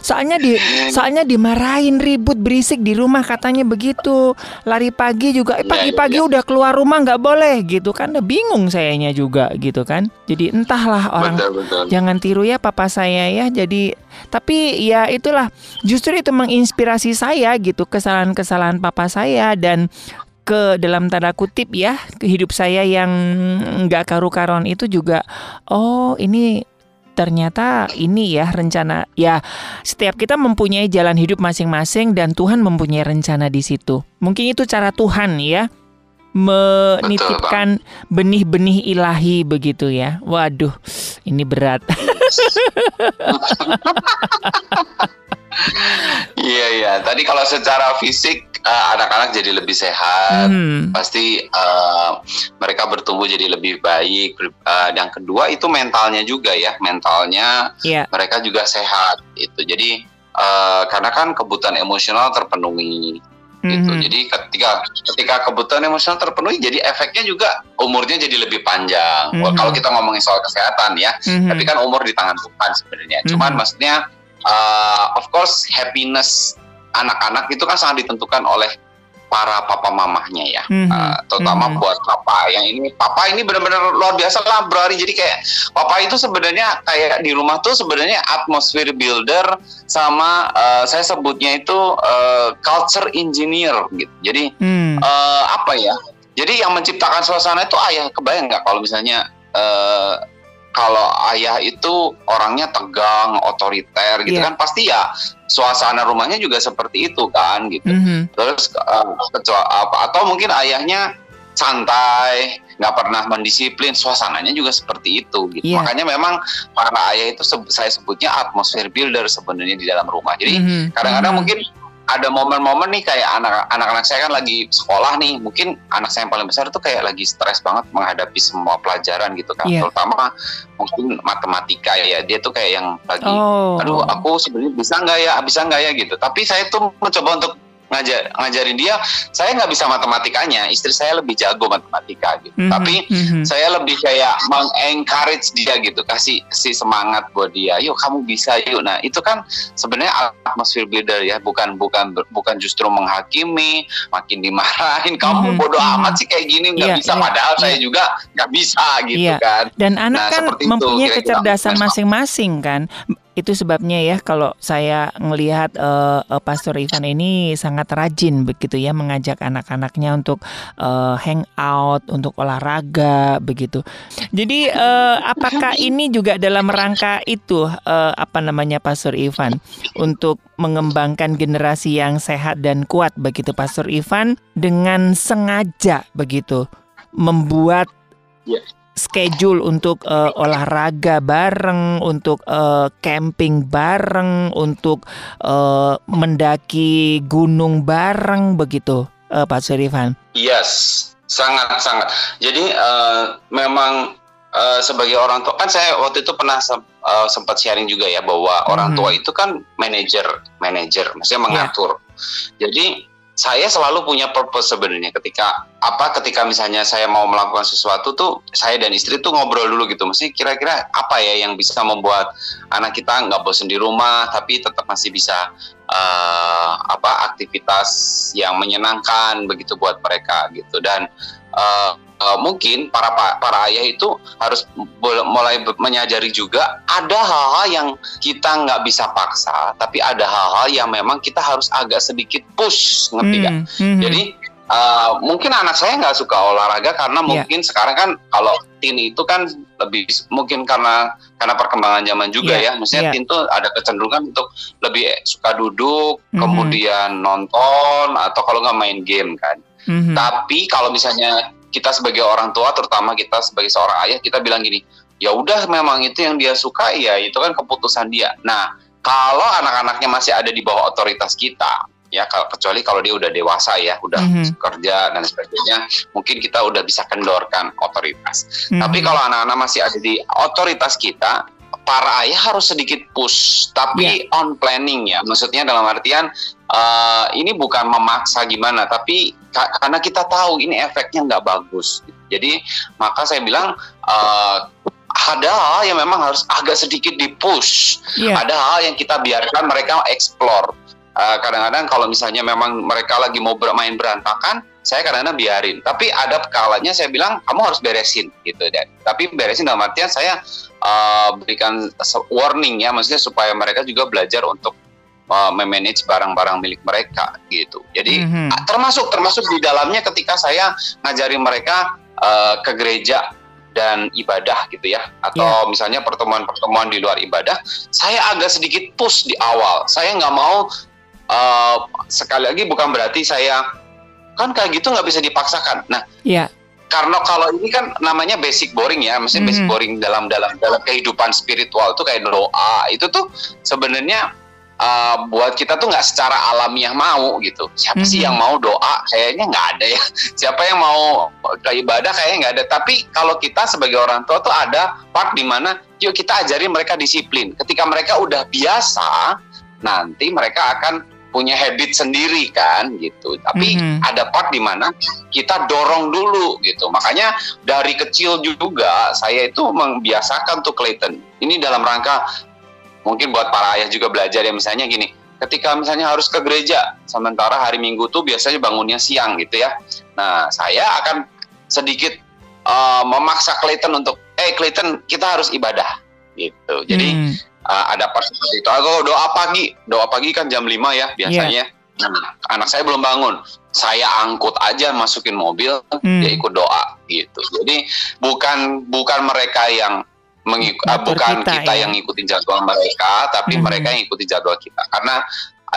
Soalnya di soalnya dimarahin ribut berisik di rumah katanya begitu. Lari pagi juga eh, Iya, pagi-pagi iya, udah keluar rumah nggak boleh gitu kan. Udah bingung sayanya juga gitu kan. Jadi entahlah orang betul betul. Jangan tiru ya papa saya ya. Jadi tapi ya itulah justru itu menginspirasi saya gitu kesalahan-kesalahan papa saya dan ke dalam tanda kutip ya ke hidup saya yang nggak karu-karuan itu juga oh ini ternyata ini ya rencana ya setiap kita mempunyai jalan hidup masing-masing dan Tuhan mempunyai rencana di situ. Mungkin itu cara Tuhan ya menitipkan benih-benih ilahi begitu ya. Waduh ini berat. Iya iya. Tadi kalau secara fisik uh, anak-anak jadi lebih sehat, hmm. pasti uh, mereka bertumbuh jadi lebih baik. Uh, yang kedua itu mentalnya juga ya, mentalnya yeah. mereka juga sehat. Itu jadi uh, karena kan kebutuhan emosional terpenuhi. Gitu. Mm-hmm. Jadi ketika ketika kebutuhan emosional terpenuhi, jadi efeknya juga umurnya jadi lebih panjang. Mm-hmm. Kalau kita ngomongin soal kesehatan ya, mm-hmm. tapi kan umur di tangan Tuhan sebenarnya. Mm-hmm. Cuman maksudnya, uh, of course happiness anak-anak itu kan sangat ditentukan oleh para papa mamahnya ya, mm-hmm. uh, terutama mm-hmm. buat papa yang ini papa ini benar-benar luar biasa lah berari jadi kayak papa itu sebenarnya kayak di rumah tuh sebenarnya atmosphere builder sama uh, saya sebutnya itu uh, culture engineer gitu. Jadi mm. uh, apa ya? Jadi yang menciptakan suasana itu ayah kebayang nggak kalau misalnya uh, kalau ayah itu orangnya tegang, otoriter gitu yeah. kan pasti ya suasana rumahnya juga seperti itu kan gitu. Mm -hmm. Terus uh, apa atau mungkin ayahnya santai, nggak pernah mendisiplin, suasananya juga seperti itu gitu. Yeah. Makanya memang para ayah itu saya sebutnya atmosfer builder sebenarnya di dalam rumah. Jadi mm-hmm. kadang-kadang mm -hmm. mungkin ada momen-momen nih kayak anak anak saya kan lagi sekolah nih mungkin anak saya yang paling besar itu kayak lagi stres banget menghadapi semua pelajaran gitu kan yeah. terutama mungkin matematika ya dia tuh kayak yang lagi oh. aduh aku sebenarnya bisa nggak ya bisa nggak ya gitu tapi saya tuh mencoba untuk ngajar ngajarin dia saya nggak bisa matematikanya istri saya lebih jago matematika gitu mm -hmm. tapi mm -hmm. saya lebih kayak mengencourage dia gitu kasih kasih semangat buat dia yuk kamu bisa yuk nah itu kan sebenarnya atmosfer builder ya bukan bukan bukan justru menghakimi makin dimarahin kamu mm -hmm. bodoh -hmm. amat sih kayak gini nggak yeah, bisa yeah, padahal yeah. saya juga nggak bisa gitu yeah. kan dan anak nah, kan mempunyai kecerdasan masing-masing kan itu sebabnya ya kalau saya melihat uh, uh, Pastor Ivan ini sangat rajin begitu ya mengajak anak-anaknya untuk uh, hang out, untuk olahraga begitu. Jadi uh, apakah ini juga dalam rangka itu uh, apa namanya Pastor Ivan? Untuk mengembangkan generasi yang sehat dan kuat begitu Pastor Ivan? Dengan sengaja begitu membuat yeah schedule untuk uh, olahraga bareng, untuk uh, camping bareng, untuk uh, mendaki gunung bareng begitu, uh, Pak Surifan? Yes, sangat sangat. Jadi uh, memang uh, sebagai orang tua kan saya waktu itu pernah uh, sempat sharing juga ya bahwa orang mhm. tua itu kan manajer, manajer, maksudnya mengatur. Yeah. Jadi saya selalu punya purpose sebenarnya. Ketika apa ketika misalnya saya mau melakukan sesuatu tuh saya dan istri tuh ngobrol dulu gitu. Mesti kira-kira apa ya yang bisa membuat anak kita nggak bosan di rumah tapi tetap masih bisa uh, apa aktivitas yang menyenangkan begitu buat mereka gitu. Dan uh, uh, mungkin para para ayah itu harus mulai menyadari juga ada hal-hal yang kita nggak bisa paksa, tapi ada hal-hal yang memang kita harus agak sedikit push, ngerti nggak? Hmm, hmm. Jadi uh, mungkin anak saya nggak suka olahraga karena yeah. mungkin sekarang kan kalau teen itu kan lebih mungkin karena karena perkembangan zaman juga yeah. ya, maksudnya yeah. teen itu ada kecenderungan untuk lebih suka duduk, mm -hmm. kemudian nonton atau kalau nggak main game kan. Mm -hmm. Tapi kalau misalnya kita sebagai orang tua terutama kita sebagai seorang ayah kita bilang gini ya udah memang itu yang dia suka ya itu kan keputusan dia nah kalau anak-anaknya masih ada di bawah otoritas kita ya kecuali kalau dia udah dewasa ya udah mm-hmm. kerja dan sebagainya mungkin kita udah bisa kendorkan otoritas mm-hmm. tapi kalau anak-anak masih ada di otoritas kita para ayah harus sedikit push tapi yeah. on planning ya maksudnya dalam artian uh, ini bukan memaksa gimana, tapi ka karena kita tahu ini efeknya nggak bagus. Jadi maka saya bilang uh, ada hal yang memang harus agak sedikit dipush, yeah. ada hal yang kita biarkan mereka explore. kadang eh, kadang-kadang kalau misalnya memang mereka lagi mau bermain berantakan, saya kadang-kadang biarin. Tapi ada kalanya saya bilang kamu harus beresin gitu dan tapi beresin dalam artian saya uh, berikan warning ya, maksudnya supaya mereka juga belajar untuk uh, memanage barang-barang milik mereka gitu. Jadi mm-hmm. termasuk termasuk di dalamnya ketika saya ngajari mereka uh, ke gereja dan ibadah gitu ya atau yeah. misalnya pertemuan-pertemuan di luar ibadah saya agak sedikit push di awal saya nggak mau uh, sekali lagi bukan berarti saya kan kayak gitu nggak bisa dipaksakan nah yeah. Karena kalau ini kan namanya basic boring ya maksudnya mm -hmm. basic boring dalam dalam dalam kehidupan spiritual itu kayak doa itu tuh sebenarnya uh, buat kita tuh nggak secara alamiah mau gitu. Siapa sih Mhm. yang mau doa? Kayaknya nggak ada ya. Siapa yang mau ke ibadah? Kayaknya nggak ada. Tapi kalau kita sebagai orang tua tuh ada part di mana yuk kita ajarin mereka disiplin. Ketika mereka udah biasa, nanti mereka akan punya habit sendiri kan gitu. Tapi Mhm. ada part di mana kita dorong dulu gitu. Makanya dari kecil juga saya itu membiasakan tuh Clayton. Ini dalam rangka mungkin buat para ayah juga belajar ya misalnya gini. Ketika misalnya harus ke gereja, sementara hari Minggu tuh biasanya bangunnya siang gitu ya. Nah, saya akan sedikit uh, memaksa Clayton untuk, eh Clayton kita harus ibadah gitu. Jadi Hmm. Uh, ada pas seperti itu. Atau doa pagi, doa pagi kan jam 5 ya biasanya. Nah, anak saya belum bangun, saya angkut aja masukin mobil, Hmm. dia ikut doa gitu. Jadi bukan bukan mereka yang mengikut, Ngatur bukan kita, kita, ya. yang ngikutin jadwal mereka, tapi Mhm. mereka yang ikuti jadwal kita. Karena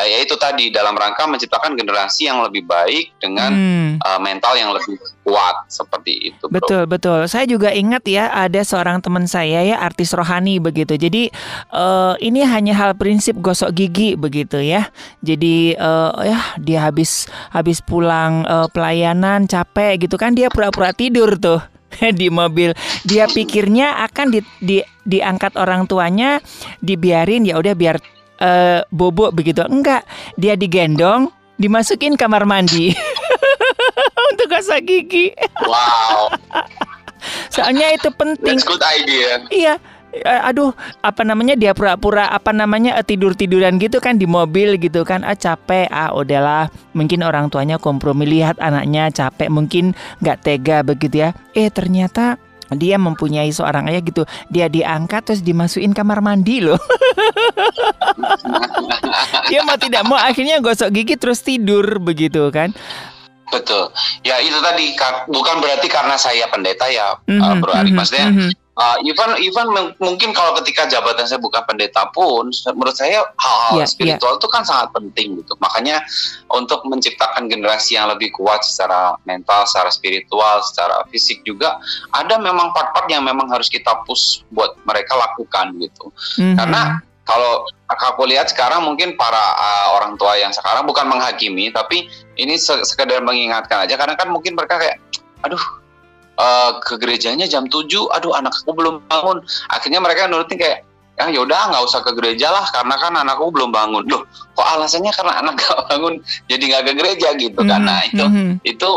ya itu tadi dalam rangka menciptakan generasi yang lebih baik dengan Hmm. uh, mental yang lebih kuat seperti itu. Bro. Betul betul. Saya juga ingat ya ada seorang teman saya ya artis rohani begitu. Jadi eh, ini hanya hal prinsip gosok gigi begitu ya. Jadi eh, ya dia habis habis pulang eh, pelayanan capek gitu kan dia pura-pura tidur tuh di mobil. Dia pikirnya akan di, di diangkat orang tuanya, dibiarin ya udah biar eh, bobo begitu. Enggak, dia digendong, dimasukin kamar mandi. Untuk gosok gigi. Wow, Soalnya itu penting. that's good idea. Iya. Eh, Aduh, apa namanya dia pura-pura apa namanya eh, tidur-tiduran gitu kan di mobil gitu kan. Ah capek. Ah udahlah, mungkin orang tuanya kompromi lihat anaknya capek, mungkin nggak tega begitu ya. Eh ternyata dia mempunyai seorang ayah gitu. Dia diangkat terus dimasukin kamar mandi loh. dia mau tidak mau akhirnya gosok gigi terus tidur begitu kan. Betul. Ya itu tadi bukan berarti karena saya pendeta ya, uh, Mhm, Bro Ari. mhm, Maksudnya mhm. Uh, even even mung- mungkin kalau ketika jabatan saya bukan pendeta pun, menurut saya hal-hal Iya, spiritual itu kan sangat penting gitu. Makanya untuk menciptakan generasi yang lebih kuat secara mental, secara spiritual, secara fisik juga ada memang part-part yang memang harus kita push buat mereka lakukan gitu. Mhm. Karena kalau aku lihat sekarang mungkin para uh, orang tua yang sekarang bukan menghakimi tapi ini se- sekedar mengingatkan aja karena kan mungkin mereka kayak aduh uh, ke gerejanya jam 7 aduh anak aku belum bangun akhirnya mereka nurutin kayak ya yaudah nggak usah ke gereja lah karena kan anakku belum bangun loh kok alasannya karena anak gak bangun jadi nggak ke gereja gitu kan Mhm, nah itu mhm. itu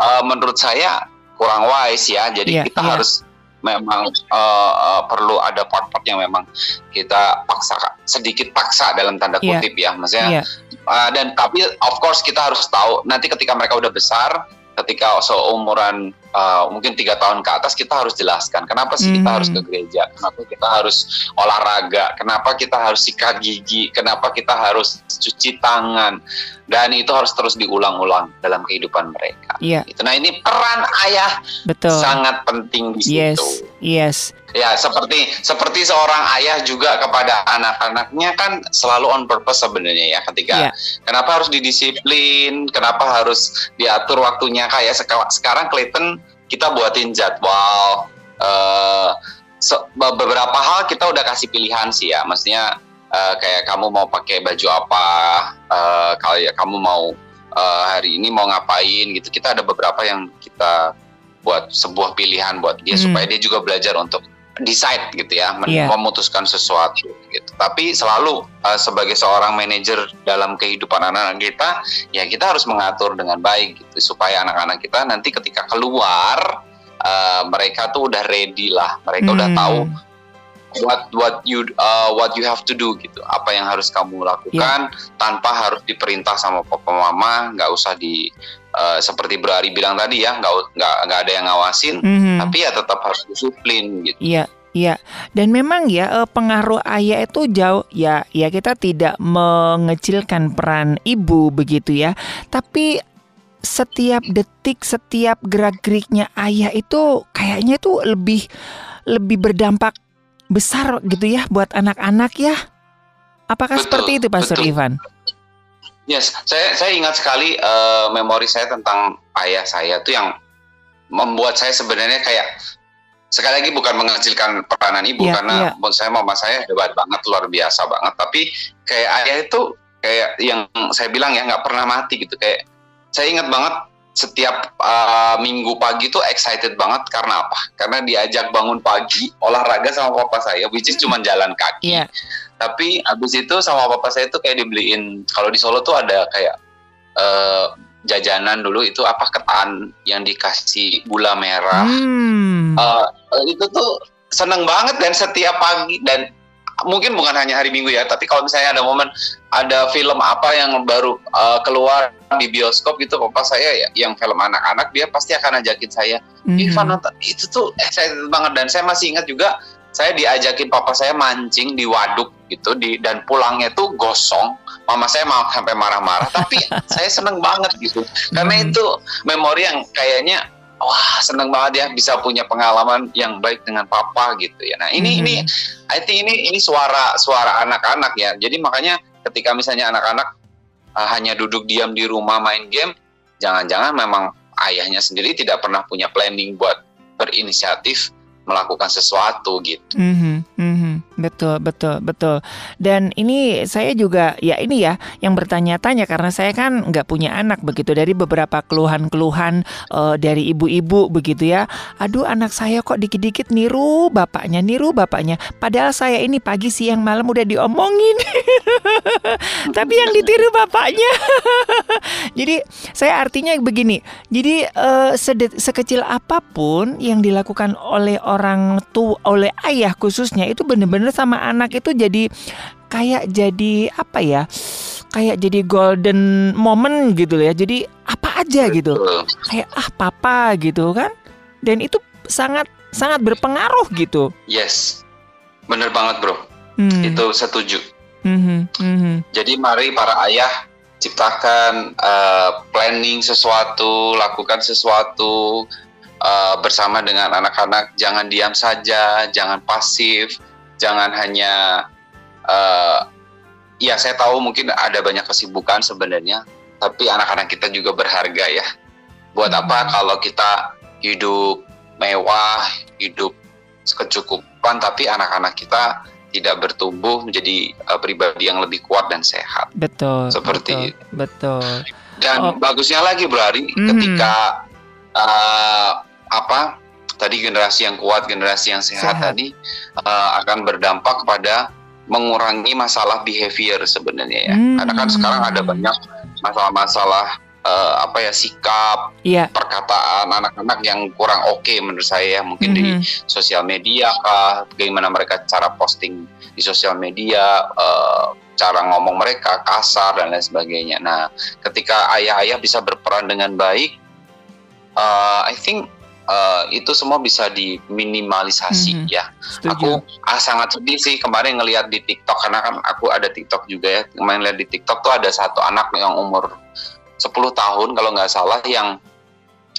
uh, menurut saya kurang wise ya. Jadi Iya, kita iya. harus memang uh, uh, perlu ada part-part yang memang kita paksa sedikit paksa dalam tanda Iya. kutip ya, maksudnya. Iya. uh, dan tapi of course kita harus tahu nanti ketika mereka udah besar, ketika seumuran uh, mungkin tiga tahun ke atas kita harus jelaskan kenapa sih kita Mhm. harus ke gereja, kenapa kita harus olahraga, kenapa kita harus sikat gigi, kenapa kita harus cuci tangan, dan itu harus terus diulang-ulang dalam kehidupan mereka. Iya, Itu. Nah ini peran ayah betul. sangat penting di Yes, situ. yes. Ya seperti seperti seorang ayah juga kepada anak-anaknya kan selalu on purpose sebenarnya ya ketika Iya. kenapa harus didisiplin, kenapa harus diatur waktunya kayak seka- sekarang Clayton kita buatin jadwal eh, se- be- beberapa hal kita udah kasih pilihan sih ya, maksudnya eh, kayak kamu mau pakai baju apa, eh, kayak kamu mau eh, hari ini mau ngapain gitu, kita ada beberapa yang kita buat sebuah pilihan buat dia Hmm. supaya dia juga belajar untuk decide gitu ya, Iya. memutuskan sesuatu gitu. Tapi selalu uh, sebagai seorang manajer dalam kehidupan anak-anak kita, ya kita harus mengatur dengan baik gitu supaya anak-anak kita nanti ketika keluar uh, mereka tuh udah ready lah, mereka udah Hmm. tahu what what you uh, what you have to do gitu, apa yang harus kamu lakukan tanpa harus diperintah sama papa mama, nggak usah di uh, seperti Berari bilang tadi ya, nggak nggak nggak ada yang ngawasin, Mhm. tapi ya tetap harus disiplin gitu. Iya, iya. Dan memang ya eh, pengaruh ayah itu jauh ya ya kita tidak mengecilkan peran ibu begitu ya. Tapi setiap detik, setiap gerak-geriknya ayah itu kayaknya itu lebih lebih berdampak besar gitu ya buat anak-anak ya. Apakah Betul, seperti itu Pastor betul. Ivan? Yes, saya saya ingat sekali eh, memori saya tentang ayah saya tuh yang membuat saya sebenarnya kayak sekali lagi bukan mengecilkan peranan ibu yeah, karena yeah. menurut saya mama saya hebat banget luar biasa banget tapi kayak ayah itu kayak yang saya bilang ya nggak pernah mati gitu kayak saya ingat banget setiap uh, minggu pagi tuh excited banget karena apa? Karena diajak bangun pagi olahraga sama papa saya, which is cuma jalan kaki. Yeah. Tapi abis itu sama papa saya tuh kayak dibeliin kalau di Solo tuh ada kayak uh, jajanan dulu itu apa ketan yang dikasih gula merah. Hmm. Uh, itu tuh seneng banget dan setiap pagi dan mungkin bukan hanya hari Minggu ya, tapi kalau misalnya ada momen ada film apa yang baru uh, keluar di bioskop gitu, papa saya ya, yang film anak-anak dia pasti akan ajakin saya, hmm. Nonton itu tuh excited banget dan saya masih ingat juga saya diajakin papa saya mancing di waduk gitu di dan pulangnya tuh gosong mama saya mau sampai marah-marah tapi saya seneng banget gitu karena hmm. itu memori yang kayaknya wah seneng banget ya bisa punya pengalaman yang baik dengan papa gitu ya nah ini hmm. ini I think ini ini suara suara anak-anak ya jadi makanya ketika misalnya anak-anak uh, hanya duduk diam di rumah main game jangan-jangan memang ayahnya sendiri tidak pernah punya planning buat berinisiatif melakukan sesuatu gitu. Mm -hmm, mm -hmm, betul, betul, betul. Dan ini saya juga ya ini ya yang bertanya-tanya karena saya kan nggak punya anak begitu dari beberapa keluhan-keluhan uh, dari ibu-ibu begitu ya. Aduh anak saya kok dikit-dikit niru bapaknya, niru bapaknya. Padahal saya ini pagi siang malam udah diomongin, tapi yang ditiru bapaknya. jadi saya artinya begini. Jadi uh, sekecil apa pun yang dilakukan oleh orang tua oleh ayah khususnya itu bener-bener sama anak itu jadi kayak jadi apa ya kayak jadi golden moment gitu ya. Jadi apa aja gitu. Kayak ah papa gitu kan. Dan itu sangat sangat berpengaruh gitu. Yes. Bener banget bro. Hmm. itu setuju. Mm-hmm. Mm-hmm. jadi mari para ayah ciptakan uh, planning sesuatu lakukan sesuatu uh, bersama dengan anak-anak. Jangan diam saja jangan pasif jangan hanya uh, ya saya tahu mungkin ada banyak kesibukan sebenarnya tapi anak-anak kita juga berharga ya buat apa hmm. kalau kita hidup mewah hidup kecukupan tapi anak-anak kita tidak bertumbuh menjadi uh, pribadi yang lebih kuat dan sehat. Betul. Seperti betul. betul. Dan oh. bagusnya lagi berarti mm. ketika uh, apa tadi generasi yang kuat, generasi yang sehat, sehat. tadi uh, akan berdampak kepada mengurangi masalah behavior sebenarnya ya. Hmm. Karena kan sekarang ada banyak masalah-masalah uh, apa ya sikap, yeah. perkataan anak-anak yang kurang oke okay menurut saya ya. mungkin mm -hmm. di sosial media kah, bagaimana mereka cara posting di sosial media, uh, cara ngomong mereka kasar dan lain sebagainya. Nah, ketika ayah-ayah bisa berperan dengan baik, uh, I think uh, itu semua bisa diminimalisasi hmm, ya. Setuju. Aku ah, sangat sedih sih kemarin ngelihat di TikTok karena kan aku ada TikTok juga ya. Kemarin lihat di TikTok tuh ada satu anak yang umur 10 tahun kalau nggak salah yang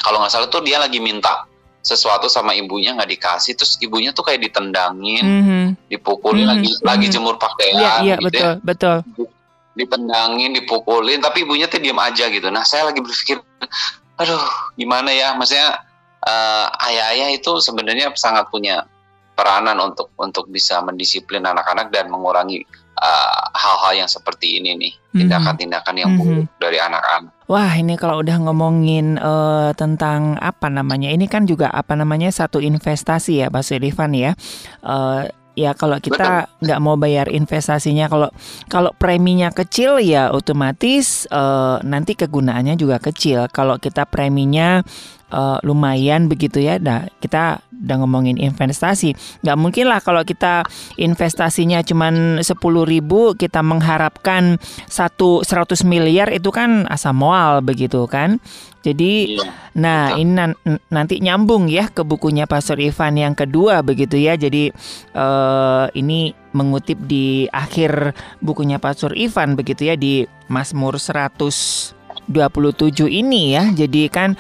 kalau nggak salah tuh dia lagi minta sesuatu sama ibunya nggak dikasih terus ibunya tuh kayak ditendangin, mm -hmm. dipukulin mm -hmm. lagi mm -hmm. lagi jemur pakaian yeah, yeah, gitu betul, ya. betul. Ditendangin, dipukulin tapi ibunya tuh diam aja gitu. Nah, saya lagi berpikir aduh, gimana ya? Maksudnya uh, ayah-ayah itu sebenarnya sangat punya peranan untuk untuk bisa mendisiplin anak-anak dan mengurangi eh, hal-hal uh, yang seperti ini nih mhm. tindakan-tindakan yang buruk mm-hmm. dari anak-anak. Wah ini kalau udah ngomongin uh, tentang apa namanya ini kan juga apa namanya satu investasi ya Pak Sirifan ya. Uh, ya kalau kita nggak mau bayar investasinya kalau kalau preminya kecil ya otomatis uh, nanti kegunaannya juga kecil kalau kita preminya uh, lumayan begitu ya. Nah, kita udah ngomongin investasi. Nggak mungkin lah kalau kita investasinya cuma 10 ribu, kita mengharapkan satu 100 miliar itu kan asam moal begitu kan. Jadi, iya, nah betul. ini nanti nyambung ya ke bukunya Pastor Ivan yang kedua begitu ya. Jadi uh, ini mengutip di akhir bukunya Pastor Ivan begitu ya di Mazmur 127 ini ya. Jadi kan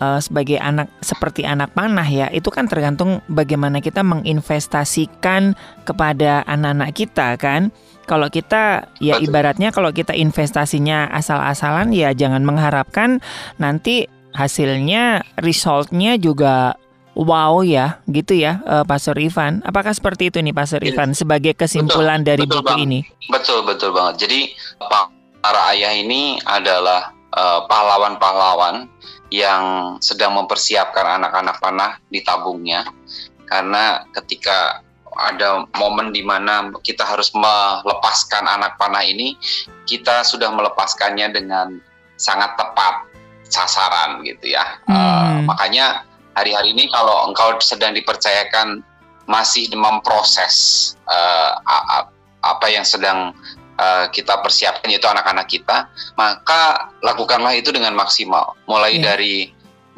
uh, sebagai anak seperti anak panah ya itu kan tergantung bagaimana kita menginvestasikan kepada anak-anak kita kan kalau kita ya ibaratnya kalau kita investasinya asal-asalan ya jangan mengharapkan nanti hasilnya resultnya juga wow ya, gitu ya, uh, Pastor Ivan. Apakah seperti itu nih, Pastor iya. Ivan, sebagai kesimpulan betul, dari betul buku bang. ini? Betul, betul banget. Jadi para ayah ini adalah pahlawan pahlawan-pahlawan yang sedang mempersiapkan anak-anak panah di tabungnya, karena ketika ada momen di mana kita harus melepaskan anak panah ini, kita sudah melepaskannya dengan sangat tepat sasaran gitu ya. Hmm. Uh, makanya hari-hari ini kalau engkau sedang dipercayakan masih memproses uh, apa yang sedang uh, kita persiapkan yaitu anak-anak kita, maka lakukanlah itu dengan maksimal. Mulai yeah. dari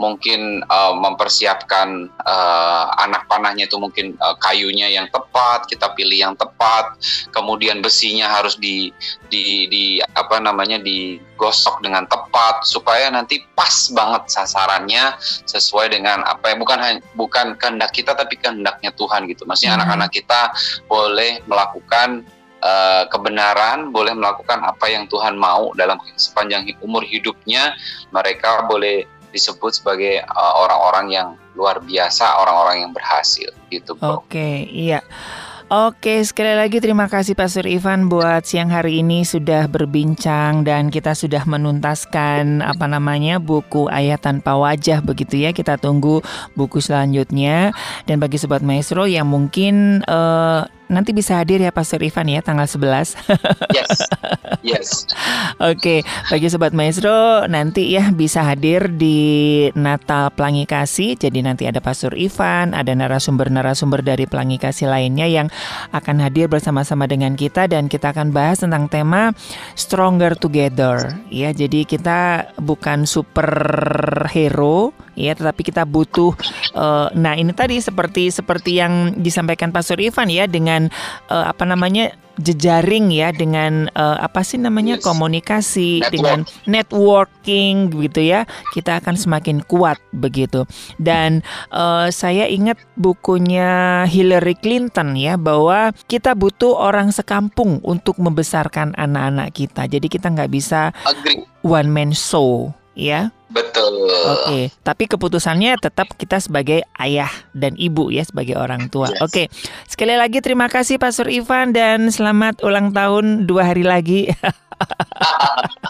mungkin uh, mempersiapkan uh, anak panahnya itu mungkin uh, kayunya yang tepat, kita pilih yang tepat, kemudian besinya harus di di di apa namanya digosok dengan tepat supaya nanti pas banget sasarannya sesuai dengan apa ya bukan bukan kehendak kita tapi kehendaknya Tuhan gitu. Maksudnya hmm. anak-anak kita boleh melakukan uh, kebenaran, boleh melakukan apa yang Tuhan mau dalam sepanjang umur hidupnya. Mereka boleh disebut sebagai uh, orang-orang yang luar biasa, orang-orang yang berhasil gitu, Oke, okay, iya. Oke, sekali lagi terima kasih Pastor Ivan buat siang hari ini sudah berbincang dan kita sudah menuntaskan apa namanya buku Ayat Tanpa Wajah begitu ya. Kita tunggu buku selanjutnya dan bagi sobat maestro yang mungkin uh, nanti bisa hadir ya Pastor Ivan ya tanggal 11. Yes. Yes. Oke, bagi sobat maestro nanti ya bisa hadir di Natal Pelangi Kasih. Jadi nanti ada Pastor Ivan, ada narasumber-narasumber dari Pelangi Kasih lainnya yang akan hadir bersama-sama dengan kita dan kita akan bahas tentang tema Stronger Together. Ya, jadi kita bukan superhero ya tetapi kita butuh uh, nah ini tadi seperti seperti yang disampaikan Pastor Ivan ya dengan uh, apa namanya jejaring ya dengan uh, apa sih namanya yes. komunikasi Network. dengan networking gitu ya kita akan semakin kuat begitu dan uh, saya ingat bukunya Hillary Clinton ya bahwa kita butuh orang sekampung untuk membesarkan anak-anak kita jadi kita nggak bisa Agree. one man show ya. Betul. Oke, tapi keputusannya tetap kita sebagai ayah dan ibu ya sebagai orang tua. Yes. Oke, sekali lagi terima kasih Pastor Ivan dan selamat ulang tahun dua hari lagi.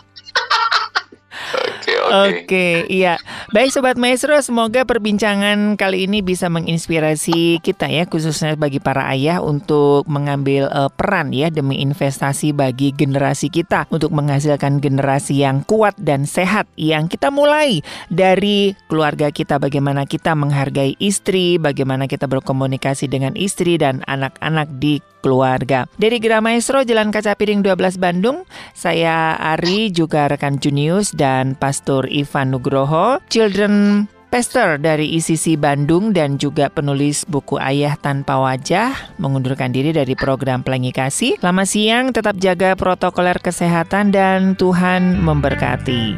Oke, oke. Iya. Baik sobat maestro, semoga perbincangan kali ini bisa menginspirasi kita ya khususnya bagi para ayah untuk mengambil uh, peran ya demi investasi bagi generasi kita untuk menghasilkan generasi yang kuat dan sehat yang kita mulai dari keluarga kita bagaimana kita menghargai istri, bagaimana kita berkomunikasi dengan istri dan anak-anak di keluarga. Dari Gerah Maestro Jalan Kaca Piring 12 Bandung, saya Ari juga rekan Junius dan Pastor Ivan Nugroho, Children Pastor dari ICC Bandung dan juga penulis buku Ayah Tanpa Wajah mengundurkan diri dari program Pelangi Kasih. Selamat siang, tetap jaga protokoler kesehatan dan Tuhan memberkati.